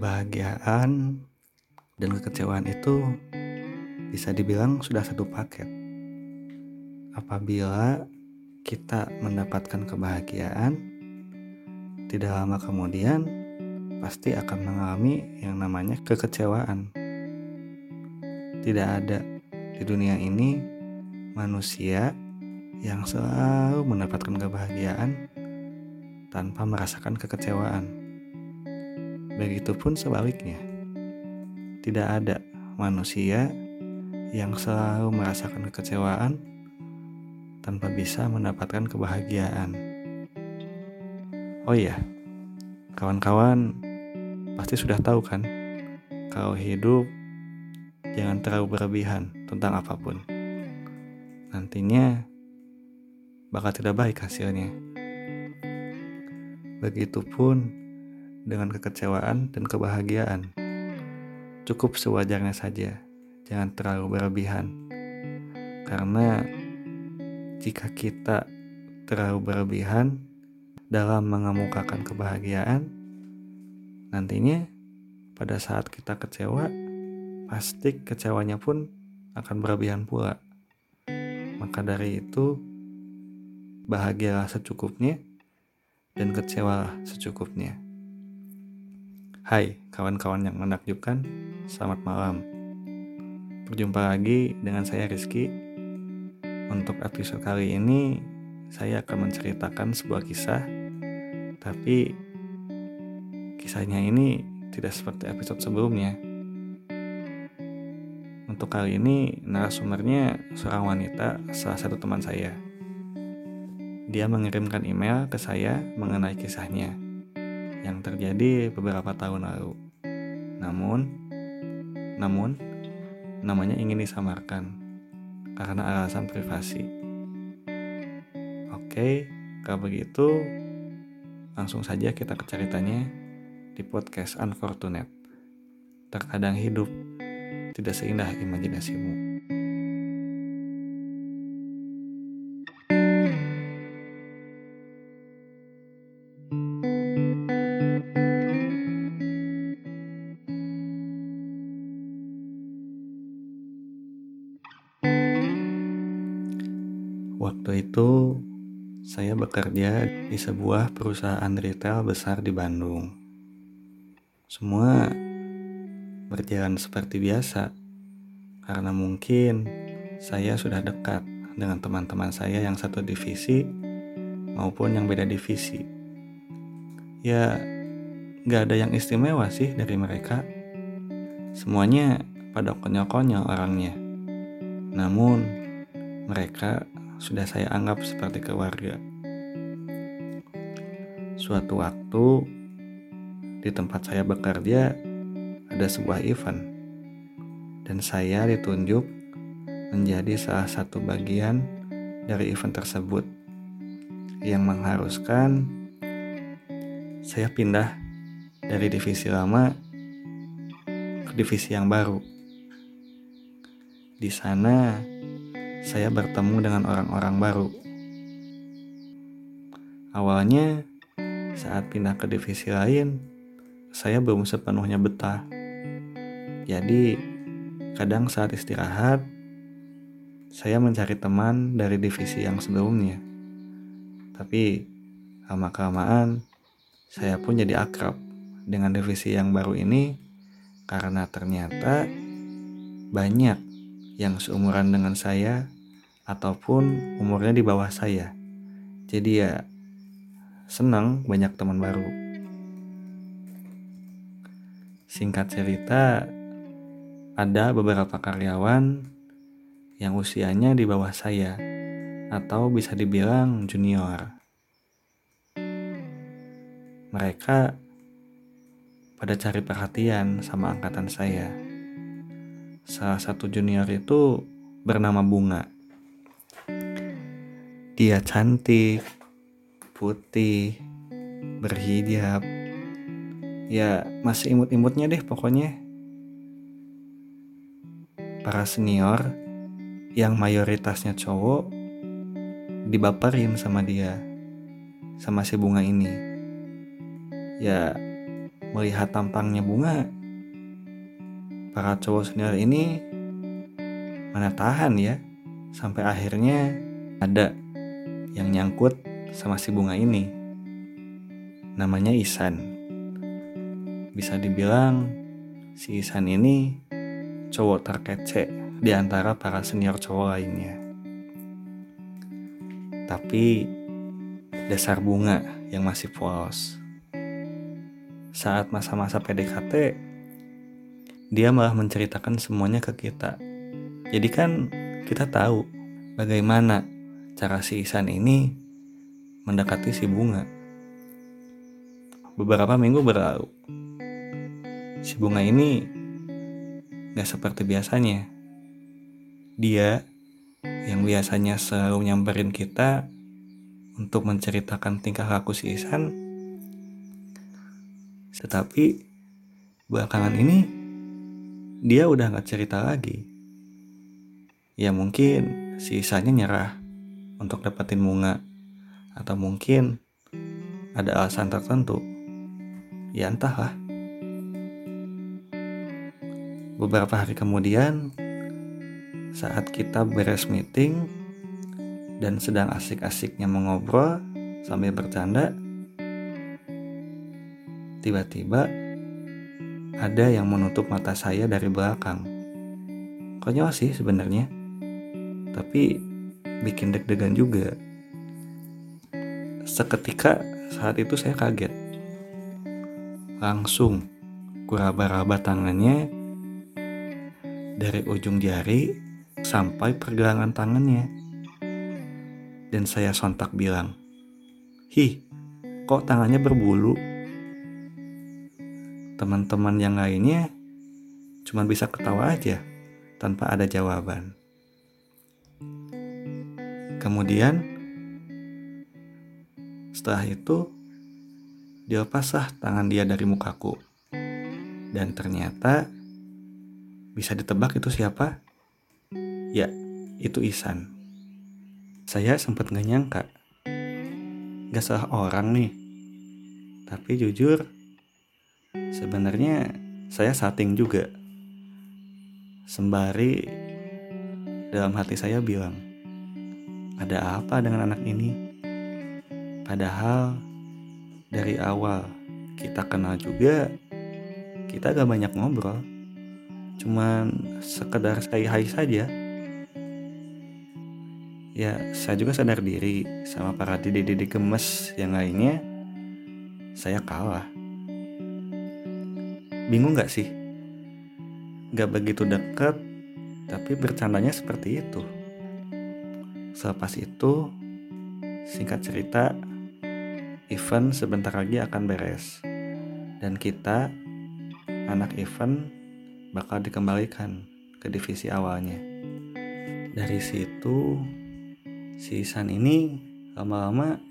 Kebahagiaan dan kekecewaan itu bisa dibilang sudah satu paket. Apabila kita mendapatkan kebahagiaan, tidak lama kemudian pasti akan mengalami yang namanya kekecewaan. Tidak ada di dunia ini manusia yang selalu mendapatkan kebahagiaan tanpa merasakan kekecewaan. Begitupun sebaliknya, tidak ada manusia yang selalu merasakan kekecewaan tanpa bisa mendapatkan kebahagiaan. Oh iya, kawan-kawan pasti sudah tahu kan, kalau hidup jangan terlalu berlebihan tentang apa pun. Nantinya bakal tidak baik hasilnya. Begitupun dengan kekecewaan dan kebahagiaan. Cukup sewajarnya saja, jangan terlalu berlebihan. Karena jika kita terlalu berlebihan dalam mengemukakan kebahagiaan, nantinya pada saat kita kecewa, pasti kecewanya pun akan berlebihan pula. Maka dari itu, bahagialah secukupnya dan kecewalah secukupnya. Hai kawan-kawan yang menakjubkan, selamat malam. Berjumpa lagi dengan saya Rizky. Untuk episode kali ini, saya akan menceritakan sebuah kisah, tapi kisahnya ini tidak seperti episode sebelumnya. Untuk kali ini, narasumbernya seorang wanita, salah satu teman saya. Dia mengirimkan email ke saya mengenai kisahnya yang terjadi beberapa tahun lalu. Namun, namun namanya ingin disamarkan karena alasan privasi. Oke, kalau begitu langsung saja kita ke ceritanya di podcast Unfortunate. Terkadang hidup tidak seindah imajinasimu. Waktu itu saya bekerja di sebuah perusahaan retail besar di Bandung. Semua berjalan seperti biasa karena mungkin saya sudah dekat dengan teman-teman saya yang satu divisi maupun yang beda divisi. Ya, gak ada yang istimewa sih dari mereka. Semuanya pada konyol-konyol orangnya. Namun, mereka sudah saya anggap seperti keluarga. Suatu waktu di tempat saya bekerja ada sebuah event dan saya ditunjuk menjadi salah satu bagian dari event tersebut yang mengharuskan saya pindah dari divisi lama ke divisi yang baru. Di sana saya bertemu dengan orang-orang baru. Awalnya, saat pindah ke divisi lain, saya belum sepenuhnya betah. Jadi, kadang saat istirahat, saya mencari teman dari divisi yang sebelumnya. Tapi, lama-kelamaan, saya pun jadi akrab dengan divisi yang baru ini karena ternyata banyak yang seumuran dengan saya ataupun umurnya di bawah saya. Jadi ya senang banyak teman baru. Singkat cerita, ada beberapa karyawan yang usianya di bawah saya atau bisa dibilang junior. Mereka pada cari perhatian sama angkatan saya salah satu junior itu bernama Bunga. Dia cantik, putih, berhijab. Ya, masih imut-imutnya deh pokoknya. Para senior yang mayoritasnya cowok dibaperin sama dia, sama si bunga ini. Ya, melihat tampangnya bunga, para cowok senior ini mana tahan ya sampai akhirnya ada yang nyangkut sama si bunga ini. Namanya Isan. Bisa dibilang si Isan ini cowok terkece di antara para senior cowok lainnya. Tapi dasar bunga yang masih polos. Saat masa-masa PDKT, dia malah menceritakan semuanya ke kita. Jadi kan kita tahu bagaimana cara si Isan ini mendekati si bunga. Beberapa minggu berlalu, si bunga ini gak seperti biasanya. Dia yang biasanya selalu nyamperin kita untuk menceritakan tingkah laku si Isan, tetapi belakangan ini dia udah gak cerita lagi. Ya mungkin si Isannya nyerah untuk dapetin bunga atau mungkin ada alasan tertentu. Ya entahlah. Beberapa hari kemudian, saat kita beres meeting dan sedang asik-asiknya mengobrol sambil bercanda, tiba-tiba ada yang menutup mata saya dari belakang. Konyol sih sebenarnya, tapi bikin deg-degan juga. Seketika saat itu saya kaget. Langsung kuraba-raba tangannya dari ujung jari sampai pergelangan tangannya. Dan saya sontak bilang, Hi, kok tangannya berbulu? Teman-teman yang lainnya cuma bisa ketawa aja tanpa ada jawaban. Kemudian setelah itu, dilepaslah tangan dia dari mukaku. Dan ternyata bisa ditebak itu siapa? Ya, itu Isan. Saya sempat gak nyangka. Gak salah orang nih. Tapi jujur, sebenarnya saya sating juga. Sembari dalam hati saya bilang, ada apa dengan anak ini? Padahal dari awal kita kenal juga kita gak banyak ngobrol. Cuman sekedar say hai saja. Ya, saya juga sadar diri sama para didi-didi gemes yang lainnya. Saya kalah. Bingung gak sih? Gak begitu deket, tapi bercandanya seperti itu. Selepas itu, singkat cerita, event sebentar lagi akan beres. Dan kita, anak event, bakal dikembalikan ke divisi awalnya. Dari situ, si San ini lama-lama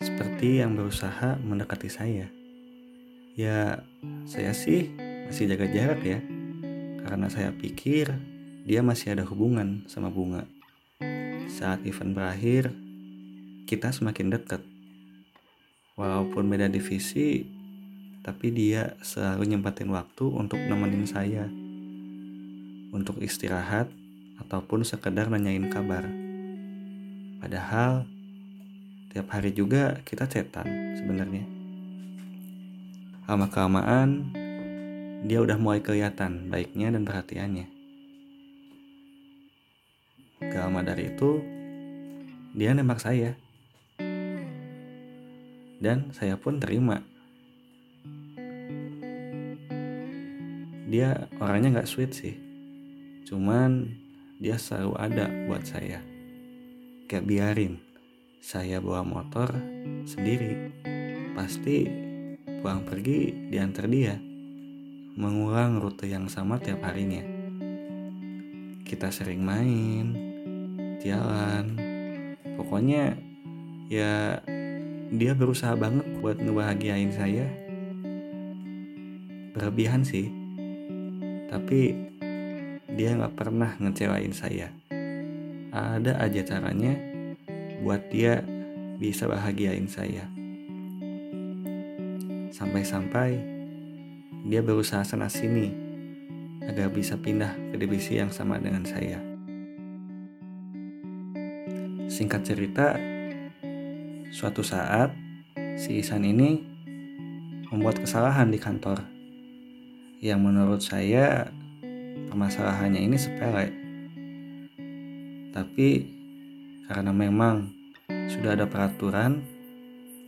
seperti yang berusaha mendekati saya. Ya, saya sih masih jaga jarak ya. Karena saya pikir dia masih ada hubungan sama bunga. Saat event berakhir, kita semakin dekat walaupun beda divisi tapi dia selalu nyempatin waktu untuk nemenin saya untuk istirahat ataupun sekedar nanyain kabar padahal tiap hari juga kita cetan sebenarnya lama kelamaan dia udah mulai kelihatan baiknya dan perhatiannya gak lama dari itu dia nembak saya dan saya pun terima. Dia orangnya nggak sweet sih, cuman dia selalu ada buat saya. Gak biarin saya bawa motor sendiri, pasti pulang pergi diantar dia, mengulang rute yang sama tiap harinya. Kita sering main, jalan, pokoknya ya dia berusaha banget buat ngebahagiain saya. Berlebihan sih tapi dia nggak pernah ngecewain saya. Ada aja caranya buat dia bisa bahagiain saya sampai-sampai dia berusaha sana-sini agar bisa pindah ke divisi yang sama dengan saya. Singkat cerita, suatu saat si Isan ini membuat kesalahan di kantor yang menurut saya permasalahannya ini sepele. Tapi karena memang sudah ada peraturan,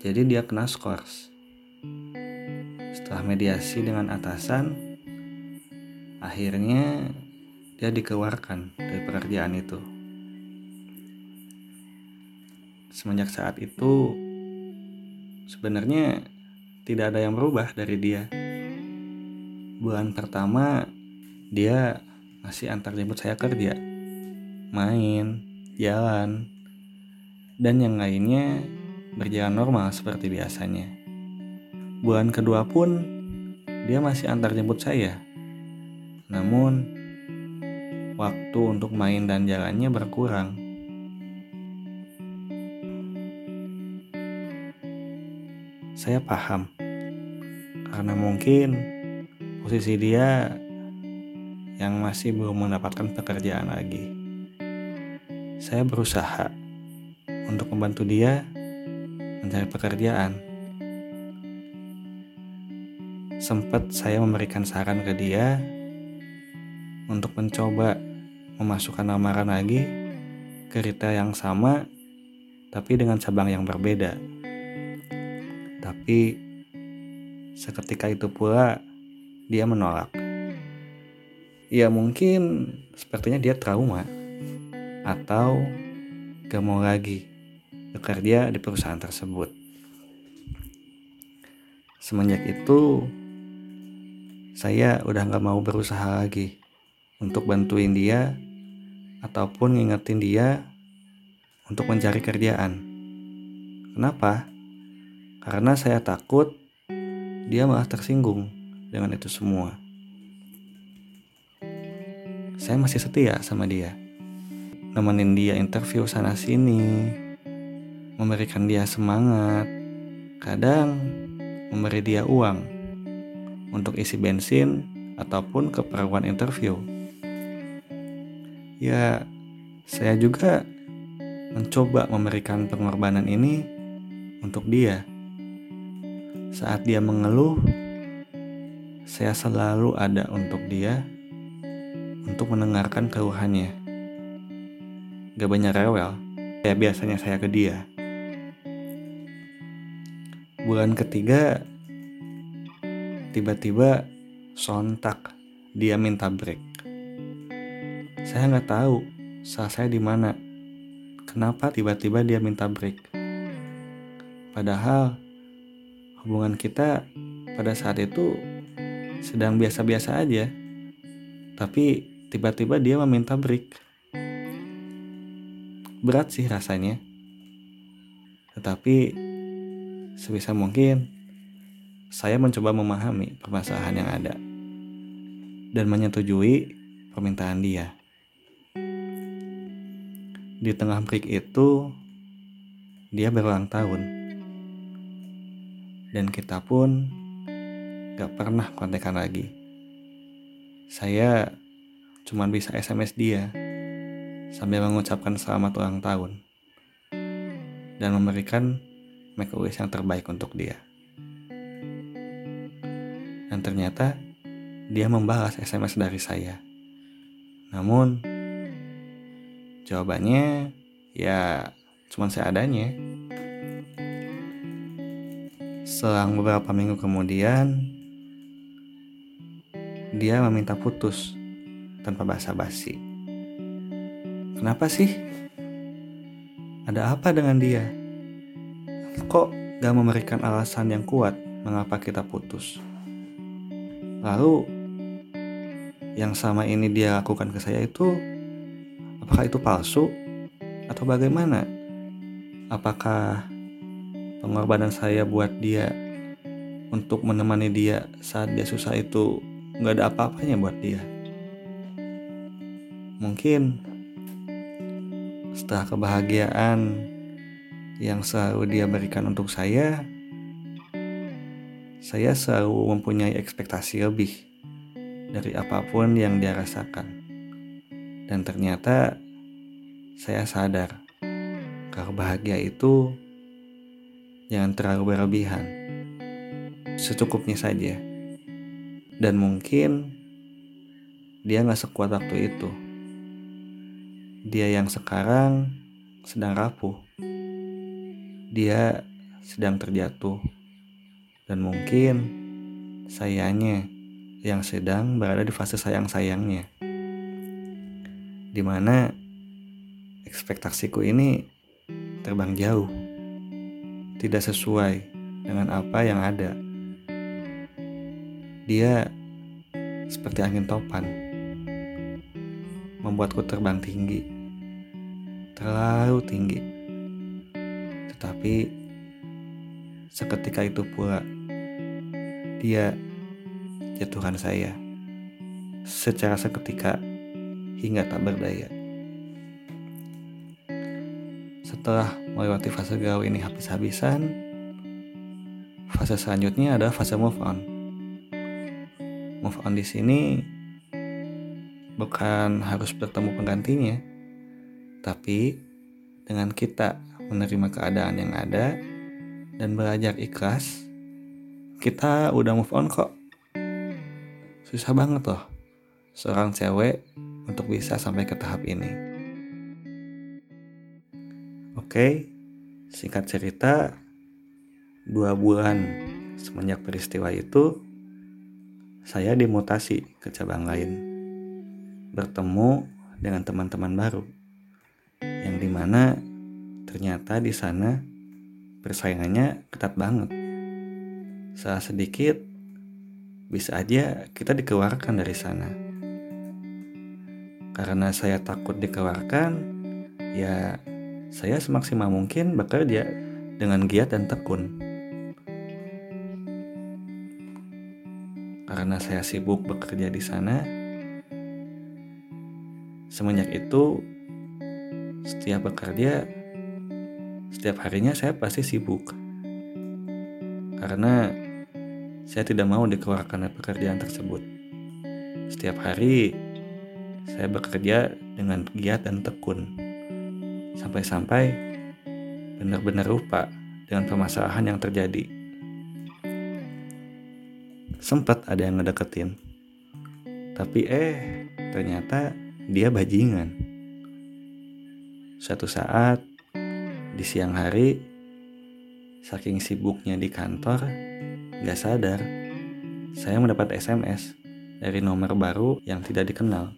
jadi dia kena skors. Setelah mediasi dengan atasan, akhirnya dia dikeluarkan dari pekerjaan itu. Semenjak saat itu, sebenarnya tidak ada yang berubah dari dia. Bulan pertama, dia masih antar jemput saya kerja, main, jalan, dan yang lainnya berjalan normal seperti biasanya. Bulan kedua pun dia masih antar jemput saya. Namun waktu untuk main dan jalannya berkurang. Saya paham karena mungkin posisi dia yang masih belum mendapatkan pekerjaan lagi. Saya berusaha untuk membantu dia mencari pekerjaan. Sempat saya memberikan saran ke dia untuk mencoba memasukkan lamaran lagi ke retail yang sama tapi dengan cabang yang berbeda. Tapi seketika itu pula dia menolak. Ya mungkin sepertinya dia trauma atau gak mau lagi bekerja di perusahaan tersebut. Semenjak itu, saya udah nggak mau berusaha lagi untuk bantuin dia ataupun ngingetin dia untuk mencari kerjaan. Kenapa? Karena saya takut dia malah tersinggung dengan itu semua. Saya masih setia sama dia. Nemenin dia interview sana sini, memberikan dia semangat, kadang memberi dia uang untuk isi bensin ataupun keperluan interview. Ya, saya juga mencoba memberikan pengorbanan ini untuk dia. Saat dia mengeluh, saya selalu ada untuk dia untuk mendengarkan keluhannya. Gak banyak rewel, ya biasanya saya ke dia bulan ketiga tiba-tiba sontak. Dia minta break. Saya nggak tahu salah saya di mana. Kenapa tiba-tiba dia minta break? Padahal hubungan kita pada saat itu sedang biasa-biasa aja. Tapi tiba-tiba dia meminta break. Berat sih rasanya. Tetapi sebisa mungkin saya mencoba memahami permasalahan yang ada dan menyetujui permintaan dia. Di tengah break itu, dia berulang tahun. Dan kita pun gak pernah kontekan lagi. Saya cuma bisa SMS dia sambil mengucapkan selamat ulang tahun dan memberikan make wish yang terbaik untuk dia. Ternyata dia membalas SMS dari saya. Namun jawabannya ya cuma seadanya. Selang beberapa minggu kemudian dia meminta putus tanpa basa-basi. Kenapa sih? Ada apa dengan dia? kok gak memberikan alasan yang kuat mengapa kita putus. Lalu yang sama ini dia lakukan ke saya itu apakah itu palsu atau bagaimana? Apakah pengorbanan saya buat dia untuk menemani dia saat dia susah itu nggak ada apa-apanya buat dia? Mungkin setelah kebahagiaan yang selalu dia berikan untuk saya, saya selalu mempunyai ekspektasi lebih dari apa pun yang dia rasakan. Dan ternyata saya sadar kalau bahagia itu jangan terlalu berlebihan. Secukupnya saja. Dan mungkin dia gak sekuat waktu itu. Dia yang sekarang sedang rapuh. Dia sedang terjatuh dan mungkin sayangnya yang sedang berada di fase sayang-sayangnya. Di mana ekspektasiku ini terbang jauh, tidak sesuai dengan apa yang ada. Dia seperti angin topan, membuatku terbang tinggi, terlalu tinggi. Tetapi seketika itu pula dia jatuhkan saya secara seketika hingga tak berdaya. Setelah melewati fase galau ini habis-habisan, fase selanjutnya adalah fase move on. Move on di sini bukan harus bertemu penggantinya, tapi dengan kita menerima keadaan yang ada dan belajar ikhlas kita udah move on kok. Susah banget loh seorang cewek untuk bisa sampai ke tahap ini. Oke, singkat cerita, dua bulan semenjak peristiwa itu, saya dimutasi ke cabang lain. Bertemu dengan teman-teman baru, yang di mana ternyata di sana persaingannya ketat banget salah sedikit bisa aja kita dikeluarkan dari sana. Karena saya takut dikeluarkan, ya saya semaksimal mungkin bekerja dengan giat dan tekun. Karena saya sibuk bekerja di sana, semenjak itu setiap bekerja, setiap harinya saya pasti sibuk. Karena saya tidak mau dikeluarkan dari pekerjaan tersebut. Setiap hari saya bekerja dengan giat dan tekun. Sampai-sampai benar-benar lupa dengan permasalahan yang terjadi. Sempat ada yang ngedeketin. Tapi eh, ternyata dia bajingan. Suatu saat di siang hari, saking sibuknya di kantor, Gak sadar, saya mendapat SMS dari nomor baru yang tidak dikenal.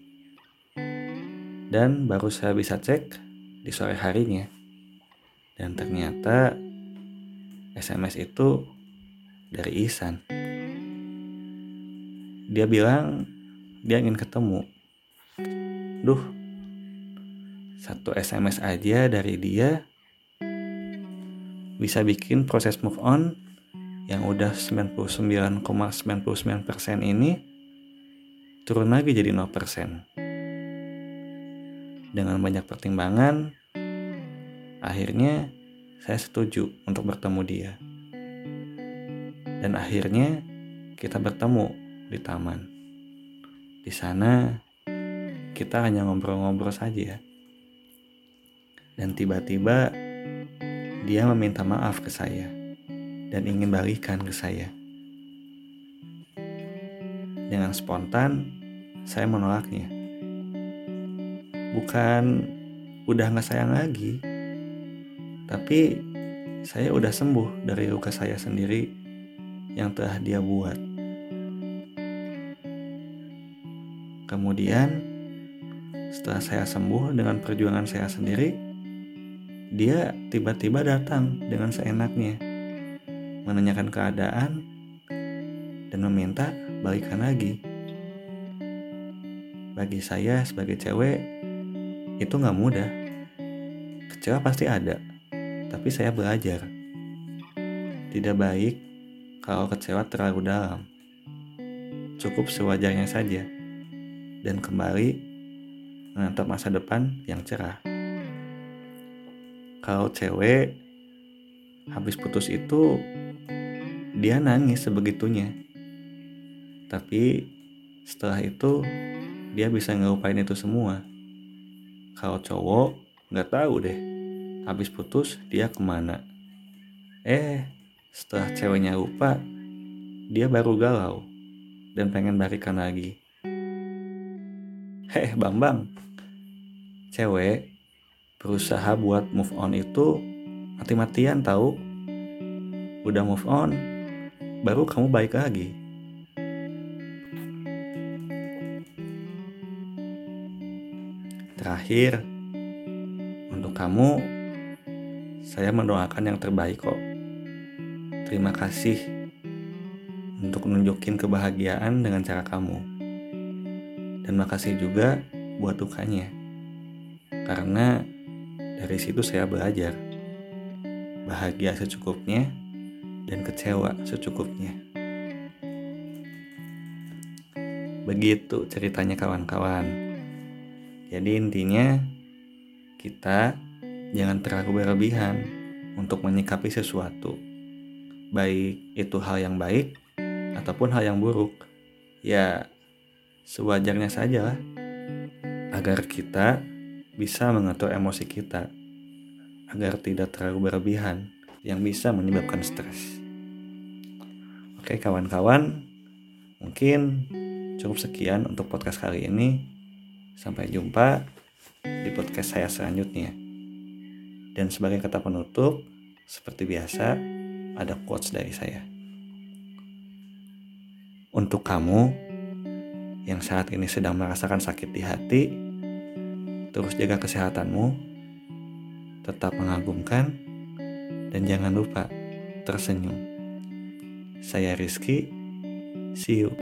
Dan baru saya bisa cek di sore harinya. Dan ternyata SMS itu dari Isan. Dia bilang dia ingin ketemu. Duh, satu SMS aja dari dia bisa bikin proses move on yang udah 99,99% ,99 ini turun lagi jadi 0%. Dengan banyak pertimbangan, akhirnya saya setuju untuk bertemu dia. Dan akhirnya kita bertemu di taman. Di sana kita hanya ngobrol-ngobrol saja. Dan tiba-tiba dia meminta maaf ke saya dan ingin balikan ke saya. Dengan spontan, saya menolaknya. Bukan udah gak sayang lagi, tapi saya udah sembuh dari luka saya sendiri yang telah dia buat. Kemudian, setelah saya sembuh dengan perjuangan saya sendiri, dia tiba-tiba datang dengan seenaknya menanyakan keadaan, dan meminta balikan lagi. Bagi saya sebagai cewek, itu gak mudah. Kecewa pasti ada, tapi saya belajar. Tidak baik kalau kecewa terlalu dalam. Cukup sewajarnya saja, dan kembali menatap masa depan yang cerah. Kalau cewek habis putus itu dia nangis sebegitunya. Tapi setelah itu dia bisa ngelupain itu semua. Kalau cowok nggak tahu deh, habis putus dia ke mana. Eh, setelah ceweknya lupa, dia baru galau dan pengen balikan lagi. Heh, Bambang, cewek berusaha buat move on itu mati-matian tahu. Udah move on, baru kamu baik lagi. Terakhir, untuk kamu, saya mendoakan yang terbaik kok. Terima kasih untuk nunjukin kebahagiaan dengan cara kamu. Dan makasih juga buat dukanya. Karena dari situ saya belajar. Bahagia secukupnya dan kecewa secukupnya. Begitu ceritanya kawan-kawan. Jadi intinya kita jangan terlalu berlebihan untuk menyikapi sesuatu. Baik itu hal yang baik ataupun hal yang buruk. Ya sewajarnya saja. Agar kita bisa mengatur emosi kita. Agar tidak terlalu berlebihan yang bisa menyebabkan stres. Oke kawan-kawan, mungkin cukup sekian untuk podcast kali ini. Sampai jumpa di podcast saya selanjutnya. Dan sebagai kata penutup, seperti biasa, ada quotes dari saya. Untuk kamu yang saat ini sedang merasakan sakit di hati, terus jaga kesehatanmu, tetap mengagumkan, dan jangan lupa tersenyum. Saya Rizky, see you.